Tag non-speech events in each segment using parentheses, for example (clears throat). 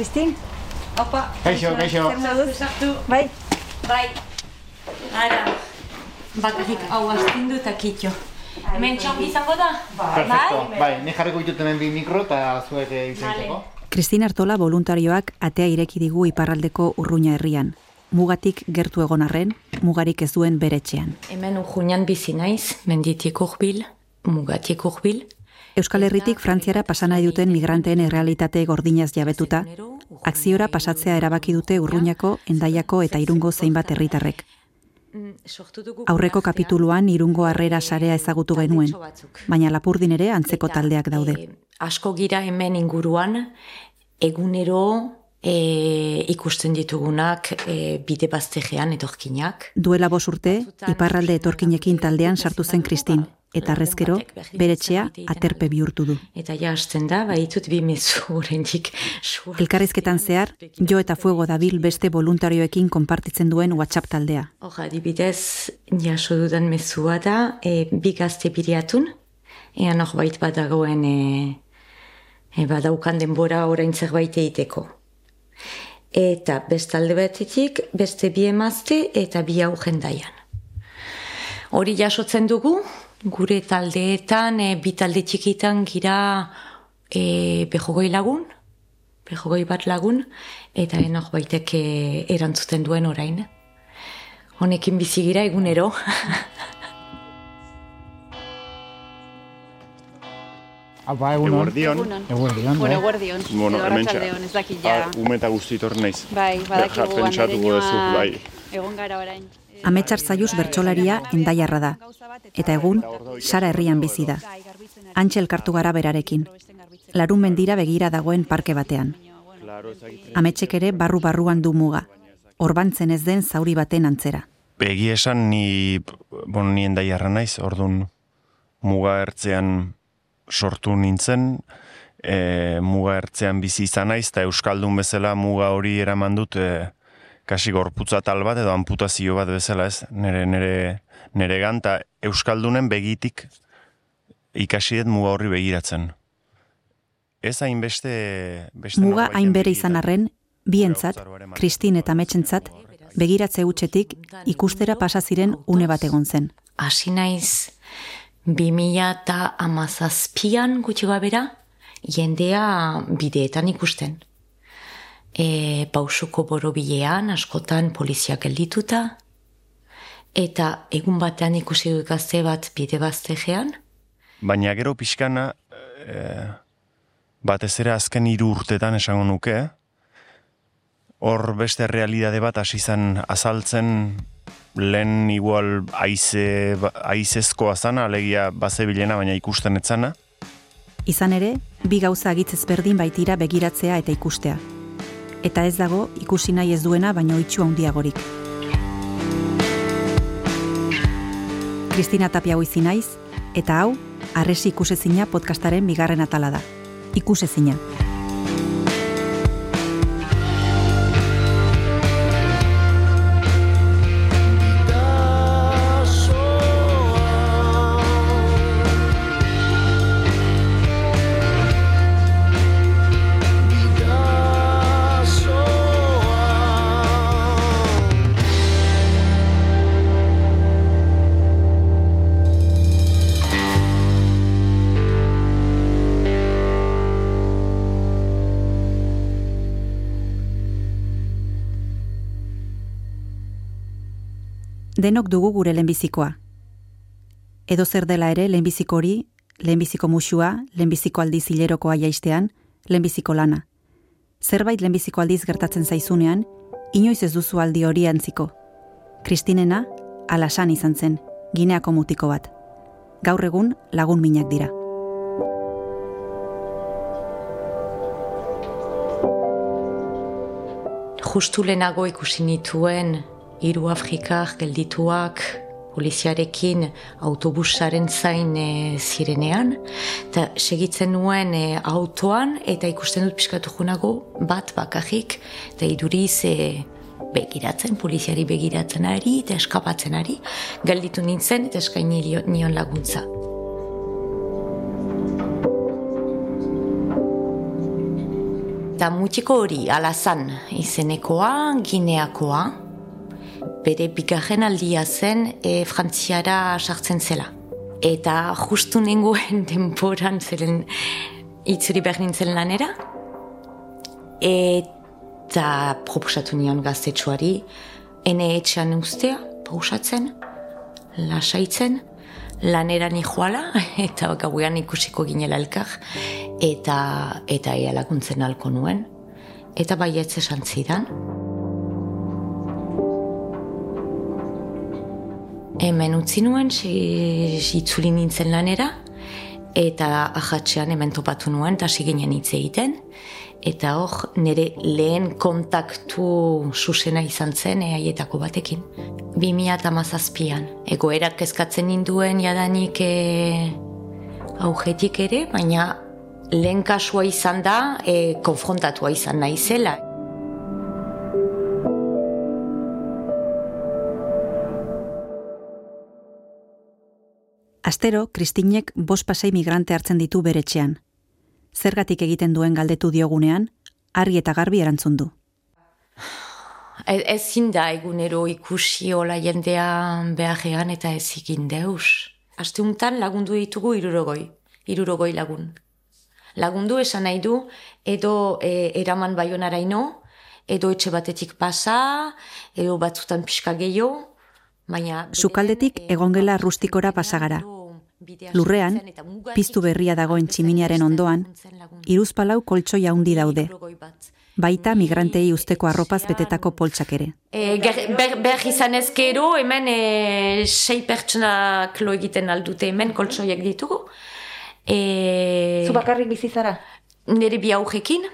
Kristin? Opa. Kaixo, kaixo. Sartu. Bai. Bai. Ara. Bakarrik hau astindu eta kitxo. Hemen txongi izango da? Perfecto. Bai, ni jarriko ditut hemen bi mikro eta zuek izentzeko. Kristin Artola voluntarioak atea ireki digu iparraldeko urruña herrian. Mugatik gertu egon arren, mugarik ez duen bere etxean. Hemen urruñan bizi naiz, menditik urbil, mugatik urbil. Euskal Herritik Frantziara pasana duten migranteen errealitate gordinaz jabetuta, akziora pasatzea erabaki dute urruñako, endaiako eta irungo zeinbat herritarrek. Aurreko kapituluan irungo harrera sarea ezagutu genuen, baina lapurdin ere antzeko taldeak daude. E, asko gira hemen inguruan, egunero e, ikusten ditugunak e, bide baztegean etorkinak. Duela bos urte, iparralde etorkinekin taldean sartu zen Kristin, eta arrezkero, bere etxea aterpe bihurtu du. Eta ja hasten da, baitut bi mezu oraindik. Elkarrizketan zehar, jo eta fuego dabil beste voluntarioekin konpartitzen duen WhatsApp taldea. Hor, adibidez, jaso dudan mezua da, e, bi gazte biriatun, ean hor bait badagoen e, e, badaukan denbora orain zerbait egiteko. Eta bestalde batetik, beste bi emazte eta bi hau jendaian. Hori jasotzen dugu, gure taldeetan, e, bi talde txikitan gira e, behogoi lagun, behogoi bat lagun, eta enok baitek e, erantzuten duen orain. Honekin bizi gira egunero. (laughs) Apa, egunon. Eguerdion. Eguerdion, Bueno, bai. eguerdion. Bueno, hemen ez dakit ja. Ume eta guztitor naiz. Bai, badakigu Ja, pentsatuko bai. Egon gara orain. Ametsar zaiuz bertsolaria endaiarra da, eta egun, Sara herrian bizi da. Antxe elkartu gara berarekin. Larun mendira begira dagoen parke batean. Ametsek ere barru-barruan du muga. Orbantzen ez den zauri baten antzera. Begi esan ni, bon, ni endaiarra naiz, ordun muga ertzean sortu nintzen, e, muga ertzean bizi izan naiz, eta Euskaldun bezala muga hori eraman dut, e, kasi gorputza tal bat edo amputazio bat bezala ez, nere, nere, nere ganta Euskaldunen begitik ikasi dut muga horri begiratzen. Ez hainbeste... Beste Muga hain bere izan arren, bientzat, Kristin eta Ametsentzat, begiratze hutsetik ikustera pasa ziren une bat egon zen. Hasi naiz, bi mila eta amazazpian gutxi gabera, jendea bideetan ikusten. E, pausuko borobilean, askotan poliziak geldituta, eta egun batean ikusi dut gazte bat bide baztegean, Baina gero pixkana, e, batez ere azken hiru urtetan esango nuke, hor beste realidade bat hasi zen azaltzen lehen igual aize, aizezkoa zana, alegia bazebilena, baina ikusten etzana. Izan ere, bi gauza agitzez berdin baitira begiratzea eta ikustea. Eta ez dago ikusi nahi ez duena baino itxu handiagorik. Kristina Tapia izi naiz, eta hau, arresi ikusezina podcastaren bigarren atala da. Ikusezina. Denok dugu gure lehenbizikoa. Edo zer dela ere lehenbiziko hori, lehenbiziko musua, lehenbiziko aldiz hilerokoa jaistean, lehenbiziko lana. Zerbait lehenbiziko aldiz gertatzen zaizunean, inoiz ez duzu aldi hori antziko. Kristinena, alasan izan zen, gineako mutiko bat. Gaur egun lagun minak dira. justu lehenago ikusi nituen hiru Afrikar geldituak poliziarekin autobusaren zain e, zirenean, eta segitzen nuen e, autoan, eta ikusten dut piskatu junago bat bakarrik, eta iduriz e, begiratzen, poliziari begiratzen ari, eta eskapatzen ari, gelditu nintzen, eta eskaini nion laguntza. Eta mutiko hori alazan izenekoa, gineakoa, bere bigarren aldia zen e, frantziara sartzen zela. Eta justu nengoen (laughs) denboran zelen itzuri behar nintzen lanera. Eta proposatu nion gaztetxoari, ene etxean ustea, pausatzen, lasaitzen, lanera joala (laughs) eta gauean ikusiko ginela elkar, eta, eta ea laguntzen alko nuen, eta baietz esan zidan. Hemen utzi nuen, itzuli nintzen lanera, eta ahatxean hemen topatu nuen, eta ginen hitz egiten, eta hor nire lehen kontaktu susena izan zen eaietako batekin. 2008an, egoerak kezkatzen ninduen jadanik e, augetik ere, baina lehen kasua izan da, e, konfrontatua izan naizela. Astero, Kristinek bost pasei migrante hartzen ditu bere etxean. Zergatik egiten duen galdetu diogunean, argi eta garbi erantzun du. Ez, ezin da egunero ikusi hola jendea beharrean eta ez egin deus. Asteuntan lagundu ditugu irurogoi, irurogoi lagun. Lagundu esan nahi du, edo e, eraman baionaraino, edo etxe batetik pasa, edo batzutan pixka gehiago, baina... Sukaldetik egongela rustikora pasagara. Lurrean, piztu berria dagoen tximiniaren ondoan, hiruzpalau koltsoi handi daude. Baita migrantei usteko arropaz betetako poltsak ere. E, ger, ber, ber izan ezkero, hemen e, sei pertsonak lo egiten aldute hemen koltsoiek ditugu. E, Zu bakarrik bizi zara? nire bi aujekin,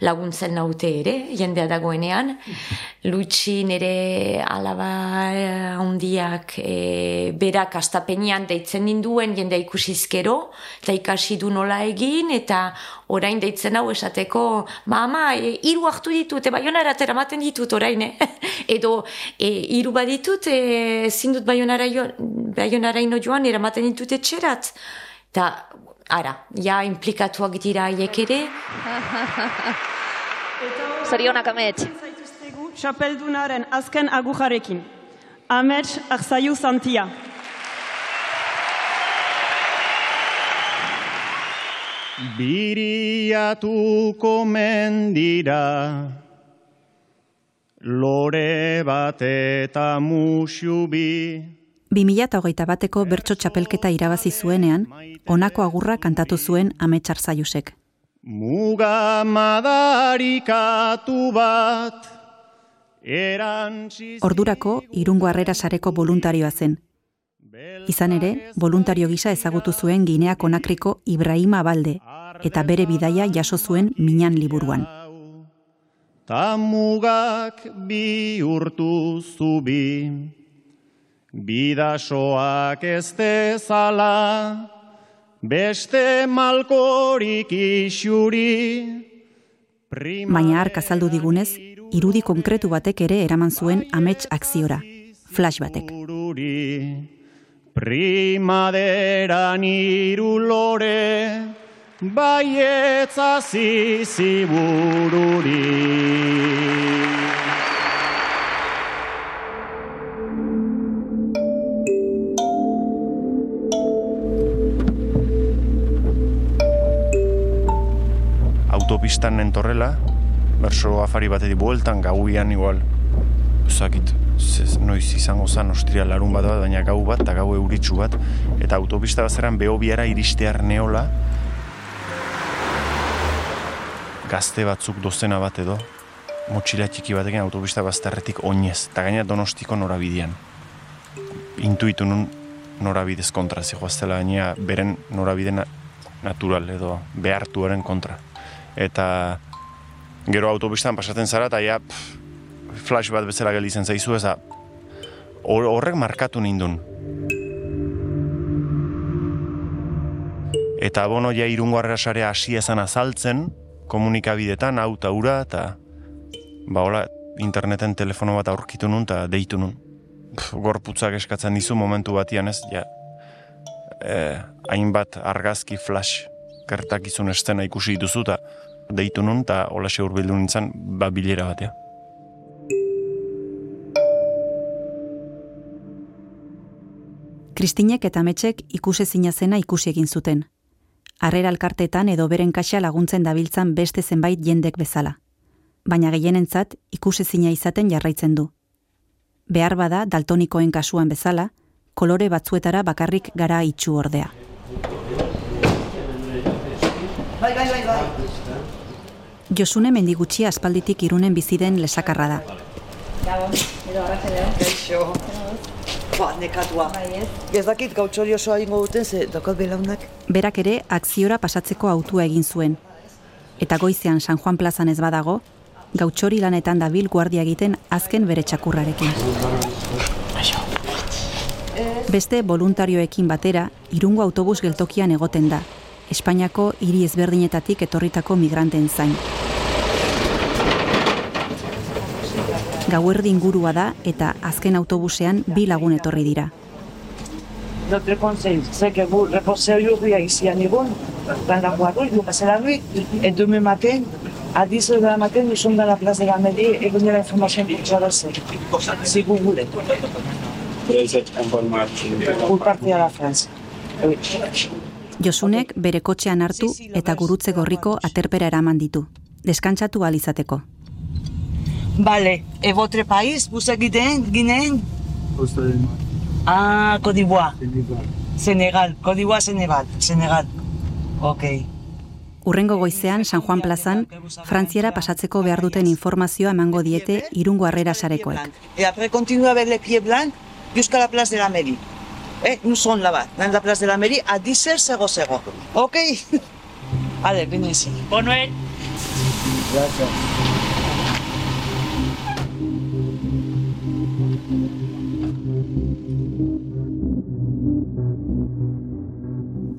laguntzen naute ere, jendea dagoenean. Luitsi nire alaba handiak e, berak astapenean deitzen ninduen jendea ikusizkero, eta ikasi du nola egin, eta orain deitzen hau esateko, ba ama, e, hiru hartu ditut, e, baionara teramaten ditut orain, eh? (laughs) edo e, hiru baditut, e, zindut baionara, jo, baionaraino joan, eramaten ditut etxerat. Eta, ara, ja implikatuak dira haiek ere, Zorionak amets. Txapeldunaren azken agujarekin. Amets Arzaiu Santia. Biriatuko mendira Lore bat eta musu bi 2008 bateko bertso txapelketa irabazi zuenean, honako agurra kantatu zuen ametsar zaiusek. Muga madarikatu bat Ordurako, irungo harrera sareko voluntarioa zen. Izan ere, voluntario gisa ezagutu zuen Ginea Konakriko Ibrahima Balde, eta bere bidaia jaso zuen minan liburuan. Ta mugak bihurtu zubi, bidasoak ez dezala, beste malkorik isuri, Baina hark azaldu digunez, irudi konkretu batek ere eraman zuen amets akziora, flash batek. Ururi, primaderan iru lore, baietza zizibururi. Autopistan nentorrela, berso afari batetik bueltan, gauian igual, zakit, zez, noiz izango zen ostria larun bat bat, baina gau bat, eta gau euritsu bat, eta autopista bazeran behobiara iristear neola, gazte batzuk dozena bat edo, motxila txiki batekin autopista bazterretik oinez, eta gaina donostiko norabidean. Intuitu nun norabidez kontra zijoaztela, gaina beren norabide na- natural edo behartuaren kontra. Eta gero autopistan pasatzen zara, eta ja, pff, flash bat bezala gelditzen zaizu, hor- horrek markatu nindun. Eta bono ja irungo harrera sarea hasi ezan azaltzen, komunikabidetan, hau eta ura, eta ba hola, interneten telefono bat aurkitu nun, eta deitu nun. Pff, gorputzak eskatzen dizu momentu batian ez, ja, eh, hainbat argazki flash gertakizun estena ikusi dituzu, eta deitu nun, eta holaxe urbildu nintzen, ba, bilera batea. Kristinek eta Metxek ikusezina zena ikusi egin zuten. Harrera alkartetan edo beren kaxa laguntzen dabiltzan beste zenbait jendek bezala. Baina gehienentzat ikusezina izaten jarraitzen du. Behar bada daltonikoen kasuan bezala, kolore batzuetara bakarrik gara itxu ordea. Bai, bai, bai, bai. Josune mendigutxi aspalditik irunen biziden lesakarra da. Kaixo. Ba, nekatua. Ez dakit gautxori osoa ingo duten, ze dakat belaunak. Berak ere akziora pasatzeko autua egin zuen. Eta goizean San Juan plazan ez badago, gautxori lanetan dabil guardia egiten azken bere txakurrarekin. Beste voluntarioekin batera, irungo autobus geltokian egoten da, Espainiako hiri ezberdinetatik etorritako migranten zain. Gauerdi ingurua da eta azken autobusean bi lagun etorri dira. Notre conseil, c'est que vous reposez aujourd'hui ici à Nivon, dans la Guarouille, vous passez la nuit, et demain matin, à 10 h de la matin, nous sommes dans la place de la mairie et venez l'information pour traverser, si vous voulez. Pour partir à la France. Oui. Josunek bere kotxean hartu eta gurutze gorriko aterpera eraman ditu. Deskantzatu ahal izateko. Vale, et votre pays, vous êtes guinéen, guinéen Ah, Côte d'Ivoire. Senegal, Côte d'Ivoire, Senegal. Senegal. Ok. Urrengo goizean San Juan plazan, Frantziara pasatzeko behar duten informazioa emango diete irungo harrera sarekoek. Et après, continue avec les pieds blancs jusqu'à la place de la mairie. Eh, nous sommes là-bas, dans la place de la mairie, à 10h00. Ok (laughs) Allez, venez ici. Bonne nuit.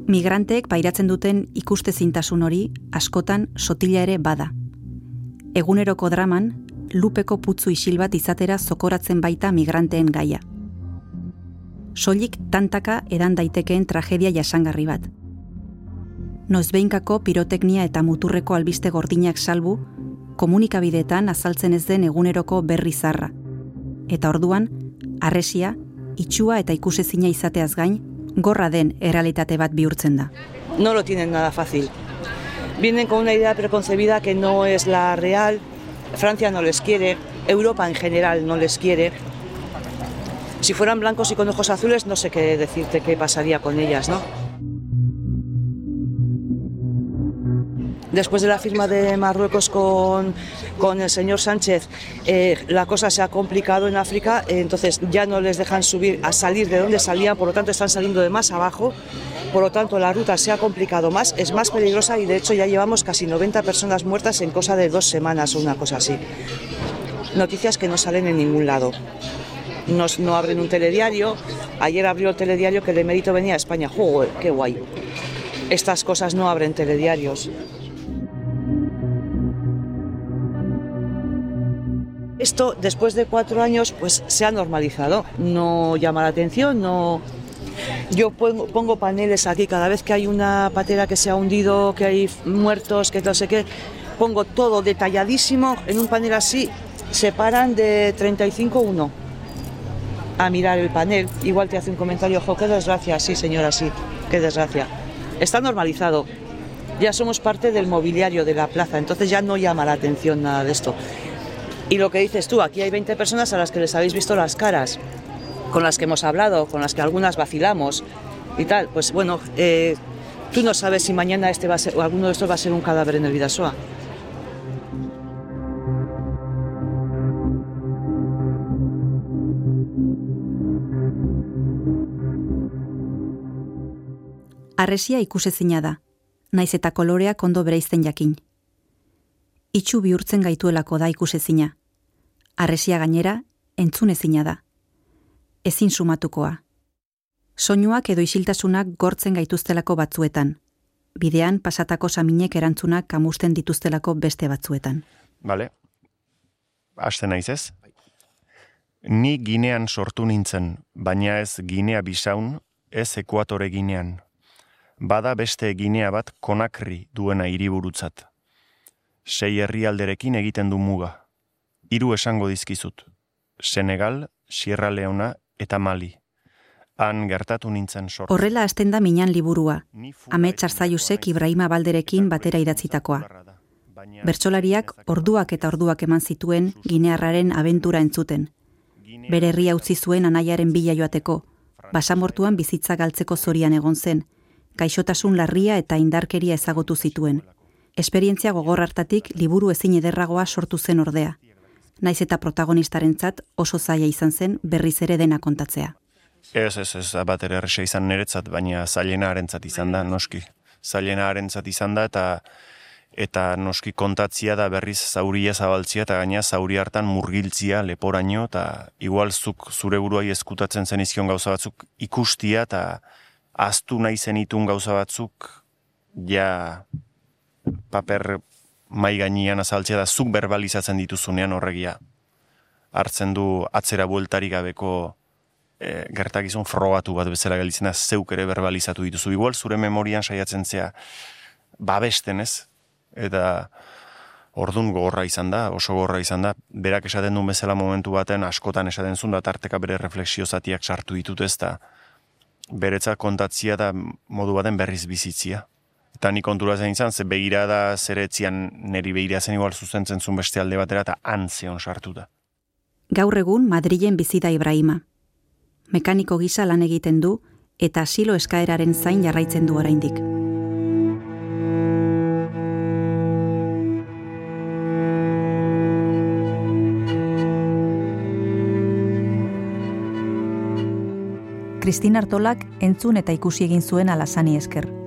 Migranteek pairatzen duten ikustezintasun hori askotan sotila ere bada. Eguneroko draman, lupeko putzu isil bat izatera zokoratzen baita migranteen gaia. Soilik tantaka edan daitekeen tragedia jasangarri bat. Noizbeinkako piroteknia eta muturreko albiste gordinak salbu, komunikabideetan azaltzen ez den eguneroko berri zarra. Eta orduan, arresia, itxua eta ikusezina izateaz gain, gorra den errealitate bat bihurtzen da. No lo tienen nada fácil. Vienen con una idea preconcebida que no es la real. Francia no les quiere, Europa en general no les quiere. Si fueran blancos y con ojos azules, no sé qué decirte qué pasaría con ellas, ¿no? Después de la firma de Marruecos con, con el señor Sánchez, eh, la cosa se ha complicado en África, entonces ya no les dejan subir a salir de donde salían, por lo tanto están saliendo de más abajo, por lo tanto la ruta se ha complicado más, es más peligrosa y de hecho ya llevamos casi 90 personas muertas en cosa de dos semanas o una cosa así. Noticias que no salen en ningún lado. No, no abren un telediario, ayer abrió el telediario que de mérito venía a España, ¡Joder, qué guay! Estas cosas no abren telediarios. Esto, después de cuatro años, pues se ha normalizado. No llama la atención, no... Yo pongo, paneles aquí cada vez que hay una patera que se ha hundido, que hay muertos, que no sé qué. Pongo todo detalladísimo en un panel así. Se paran de 35 uno a mirar el panel. Igual te hace un comentario, jo, qué desgracia, sí señora, sí, qué desgracia. Está normalizado. Ya somos parte del mobiliario de la plaza, entonces ya no llama la atención nada de esto. Y lo que dices tú, aquí hay 20 personas a las que les habéis visto las caras, con las que hemos hablado, con las que algunas vacilamos y tal. Pues bueno, eh, tú no sabes si mañana este va a ser, o alguno de estos va a ser un cadáver en el Vidasoa. Arresia ikusezina da, naiz eta koloreak ondo bereizten jakin. Itxu bihurtzen gaituelako da ikusezina. Arresia gainera, entzunezina da. Ezin sumatukoa. Soinuak edo isiltasunak gortzen gaituztelako batzuetan. Bidean pasatako saminek erantzunak kamusten dituztelako beste batzuetan. Bale, haste naiz ez? Ni ginean sortu nintzen, baina ez ginea bisaun, ez ekuatore ginean. Bada beste ginea bat konakri duena hiriburutzat. sei herrialderekin egiten du muga. Hiru esango dizkizut. Senegal, Sierra Leona eta Mali. Han gertatu nintzen sortu. Horrela hasten da minan liburua, Amets Arzaiusek Ibrahima Balderekin batera idatzitakoa. Bertsolariak orduak eta orduak eman zituen ginearraren abentura entzuten. Bere herria utzi zuen anaiaren bila joateko, basamortuan bizitza galtzeko zorian egon zen, gaixotasun larria eta indarkeria ezagutu zituen. Esperientzia gogor hartatik liburu ezin ederragoa sortu zen ordea. Naiz eta protagonistarentzat oso zaila izan zen berriz ere dena kontatzea. Ez, ez, ez, bat ere erresa izan niretzat, baina zailena harentzat izan da, noski. Zailena harentzat izan da, eta eta noski kontatzia da berriz zauria zabaltzia eta gaina zauri hartan murgiltzia leporaino eta igualzuk zure buruai eskutatzen zen izkion gauza batzuk ikustia eta aztu nahi zenitun gauza batzuk ja paper mai gainean azaltzea da zuk berbalizatzen dituzunean horregia hartzen du atzera bueltarik gabeko e, gertakizun frogatu bat bezala galitzena zeuk ere berbalizatu dituzu. Igual zure memorian saiatzen zea babesten ez, eta ordun gogorra izan da, oso gogorra izan da, berak esaten duen bezala momentu baten askotan esaten zuen da tarteka bere refleksio zatiak sartu ditut ez da, beretza kontatzia da modu baten berriz bizitzia. Eta ni kontura zen izan, ze begira da zeretzian neri begira zen igual zuzentzen zuen beste alde batera eta antzeon sartu da. Gaur egun Madrilen bizi da Ibrahima. Mekaniko gisa lan egiten du eta asilo eskaeraren zain jarraitzen du oraindik. Kristin Artolak entzun eta ikusi egin zuen alasani esker.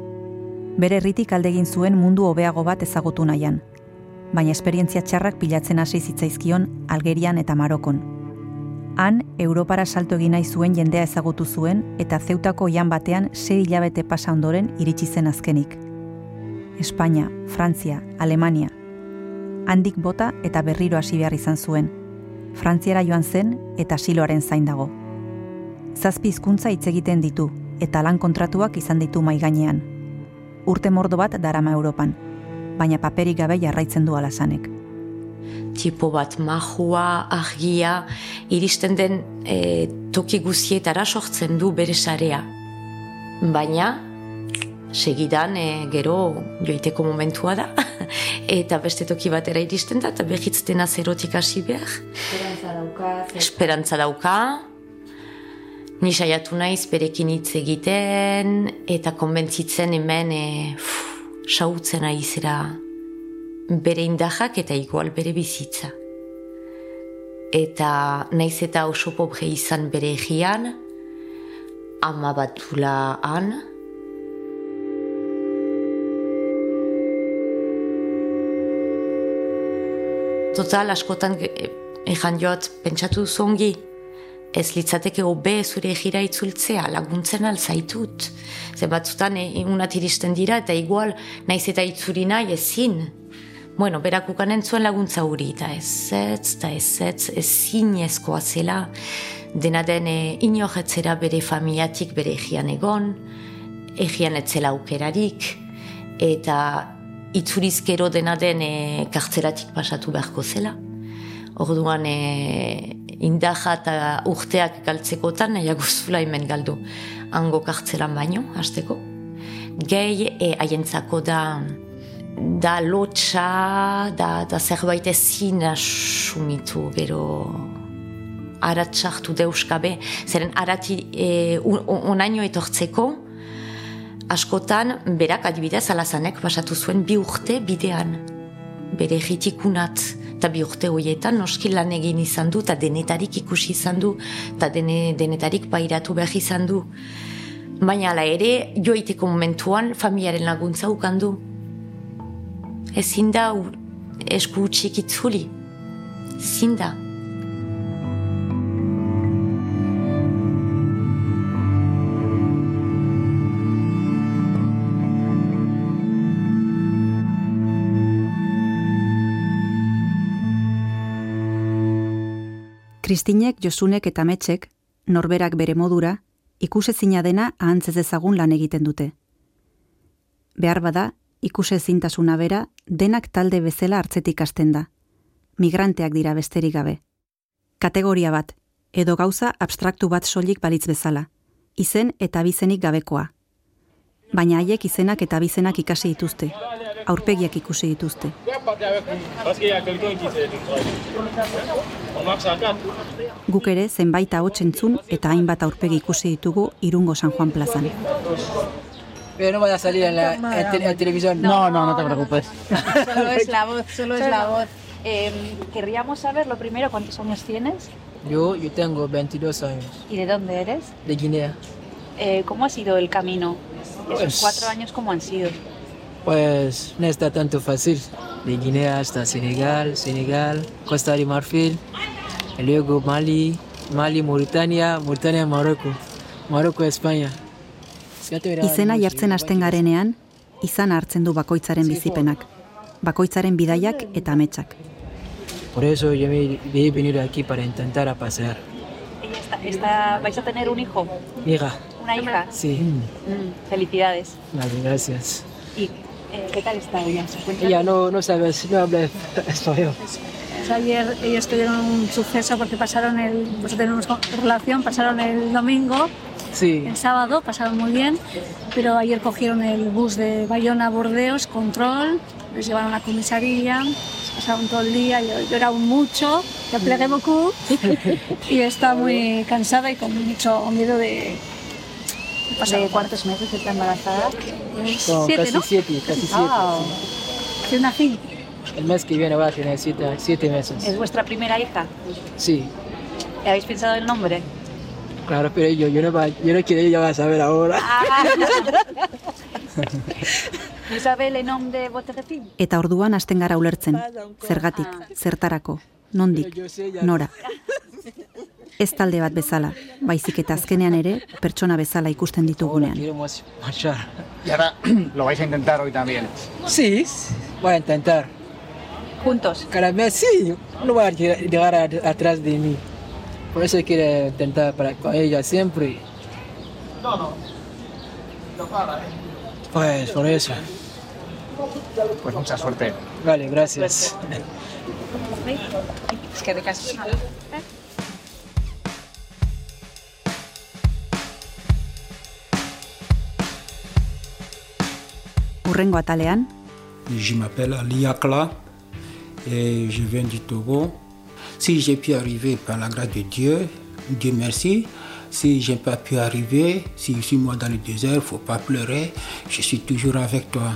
Bere herritik alde egin zuen mundu hobeago bat ezagutu nahian, baina esperientzia txarrak pilatzen hasi zitzaizkion Algerian eta Marokon. Han, Europara salto egin nahi zuen jendea ezagutu zuen eta zeutako oian batean sei hilabete pasa ondoren iritsi zen azkenik. Espainia, Frantzia, Alemania. Handik bota eta berriro hasi behar izan zuen. Frantziara joan zen eta siloaren zain dago zazpi hizkuntza hitz egiten ditu eta lan kontratuak izan ditu mai gainean. Urte mordo bat darama Europan, baina paperik gabe jarraitzen du alasanek. Tipo bat mahua, argia, iristen den e, toki guzietara sortzen du bere sarea. Baina, segidan e, gero joiteko momentua da, (laughs) eta beste toki batera iristen da, eta behitzten azerotik hasi behar. Esperantza dauka. Esperantza dauka, Ni saiatu naiz berekin hitz egiten eta konbentzitzen hemen e, sautzen aizera bere indahak eta igual bere bizitza. Eta naiz eta oso pobre izan bere egian, ama batula han, Total, askotan, ejan joat, pentsatu zongi, ez litzateke hobe zure gira itzultzea, laguntzen alzaitut. Zer batzutan egunat iristen dira eta igual naiz eta itzuri nahi ezin. Bueno, berak ukanen zuen laguntza hori eta ez ez, eta ez ez, ezin ezkoa zela. Dena den inojetzera bere familiatik bere egian egon, egian etzela aukerarik, eta itzurizkero dena den e, kartzelatik pasatu beharko zela. Orduan, e, indaja eta urteak galtzekotan nahiago (laughs) zula hemen galdu. Hango kartzelan baino, hasteko. Gehi e, haientzako da da lotxa, da, da zerbait ezin sumitu, gero aratsartu deuskabe, zeren arati e, unaino etortzeko, askotan berak adibidez alazanek basatu zuen bi urte bidean, bere jitikunat, eta bi urte horietan noski lan egin izan du, eta denetarik ikusi izan du, eta dene, denetarik bairatu behar izan du. Baina ala ere, joiteko momentuan familiaren laguntza ukandu. Ezin da esku utxik itzuli. Ezin da. Kristinek, Josunek eta Metxek, norberak bere modura, ikusezina dena ahantzez ezagun lan egiten dute. Behar bada, ikuse zintasuna bera, denak talde bezala hartzetik hasten da. Migranteak dira besterik gabe. Kategoria bat, edo gauza abstraktu bat soilik balitz bezala. Izen eta abizenik gabekoa. Baina haiek izenak eta abizenak ikasi dituzte. Aurpegiak ikusi dituzte. Guk ere zenbait ahots entzun eta hainbat aurpegi ikusi ditugu Irungo San Juan plazan. Pero no vaya a salir en la en te- en televisión. No, no, no te preocupes. Solo es la voz, solo es la voz. Eh, querríamos saber lo primero cuántos años tienes Yo, yo tengo 22 años, y de dónde eres. de Guinea. Eh, ¿Cómo ha sido el camino? Esos Pues- cuatro años, ¿cómo han sido? Pues no está tanto fácil. De Guinea hasta Senegal, Senegal, Costa de Marfil, y luego Mali, Mali, Mauritania, Mauritania, Marruecos, Marruecos, España. Izena jartzen hasten garenean, izan hartzen du bakoitzaren bizipenak. Bakoitzaren bidaiak eta ametsak. Por eso yo me he venido aquí para intentar a pasear. Está, está- ¿Vais a tener un hijo? Mira, ¿Una hija? sí, Mm, felicidades. vale, gracias. ¿Y qué tal está ella? ¿Se encuentra Ella no, no sabe, no habla español. Ayer ellos tuvieron un suceso porque pasaron el, pues tenemos relación, pasaron el domingo, Sí, el sábado, pasaron muy bien, pero ayer cogieron el bus de Bayona a Burdeos, control, les llevaron a la comisaría, pasaron todo el día, yo- lloraron mucho, ya plegué beaucoup, (laughs) y está muy cansada y con mucho miedo de... de pasar ¿De mal. cuántos meses está embarazada? Como siete, casi ¿no? siete, casi siete. Sí, una fin. El mes que viene va a tener siete, siete meses. ¿Es vuestra primera hija? Sí, ¿Le habéis pensado el nombre? claro, pero yo, yo, no, va, yo no quiero, ella va a saber ahora. (laughs) Isabel, el nombre fille? Eta orduan hasten gara ulertzen, zergatik, zertarako, nondik, nora. Ez talde bat bezala, baizik eta azkenean ere pertsona bezala ikusten ditugunean. Y ahora (clears throat) lo vais a intentar hoy también. Sí, voy a intentar. ¿Juntos? Cada mes sí, no va a llegar atrás de mí. Por eso quiero intentar para con ella siempre. Pues por eso. Pues mucha suerte. Vale, gracias. Es que Je m'appelle Ali Akla et je viens du Togo. Si j'ai pu arriver par la grâce de Dieu, Dieu merci. Si je n'ai pas pu arriver, si je suis moi dans le désert, faut pas pleurer. Je suis toujours avec toi.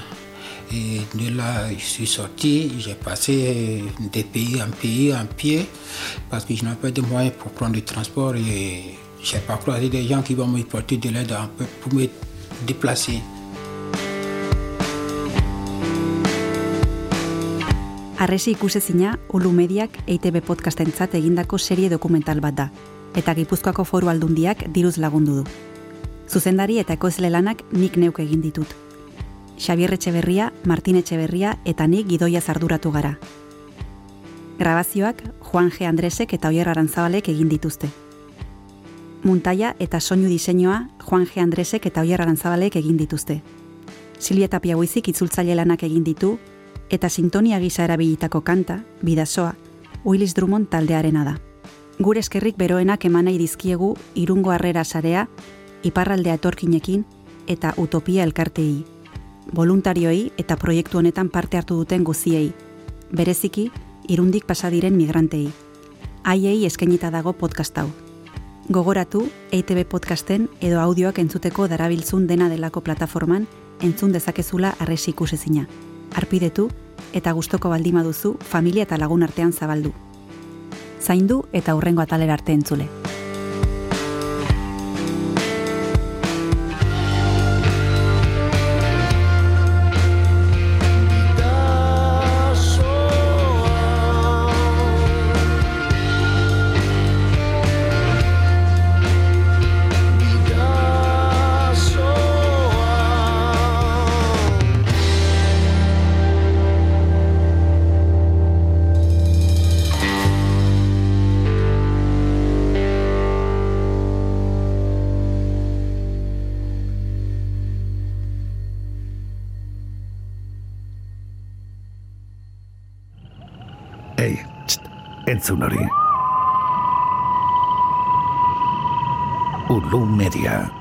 Et de là, je suis sorti, j'ai passé de pays en pays en pied parce que je n'avais pas de moyens pour prendre le transport et je n'ai pas croisé des gens qui vont me porter de l'aide pour me déplacer. Arresi ikusezina Ulu Mediak EITB podcastentzat egindako serie dokumental bat da, eta Gipuzkoako foru aldundiak diruz lagundu du. Zuzendari eta ekoizle lanak nik neuk egin ditut. Xabier Etxeberria, Martin Etxeberria eta nik gidoia zarduratu gara. Grabazioak Juan G. Andresek eta Oier Arantzabalek egin dituzte. Muntaia eta soinu diseinua Juan G. Andresek eta Oier Arantzabalek egin dituzte. Silvia Tapiaguizik itzultzaile lanak egin ditu, eta sintonia gisa erabilitako kanta, bidasoa, Willis Drummond taldearena da. Gure eskerrik beroenak eman nahi dizkiegu irungo harrera sarea, iparraldea etorkinekin eta utopia elkartei. Voluntarioei eta proiektu honetan parte hartu duten guziei, bereziki irundik pasadiren migrantei. Haiei eskainita dago podcast hau. Gogoratu, EITB podcasten edo audioak entzuteko darabiltzun dena delako plataforman entzun dezakezula arresi ikusezina. Arpidetu eta gustoko baldima duzu familia eta lagun artean zabaldu. Zaindu eta hurrengo atalera arte entzule. Entzun hori. Ulu Media.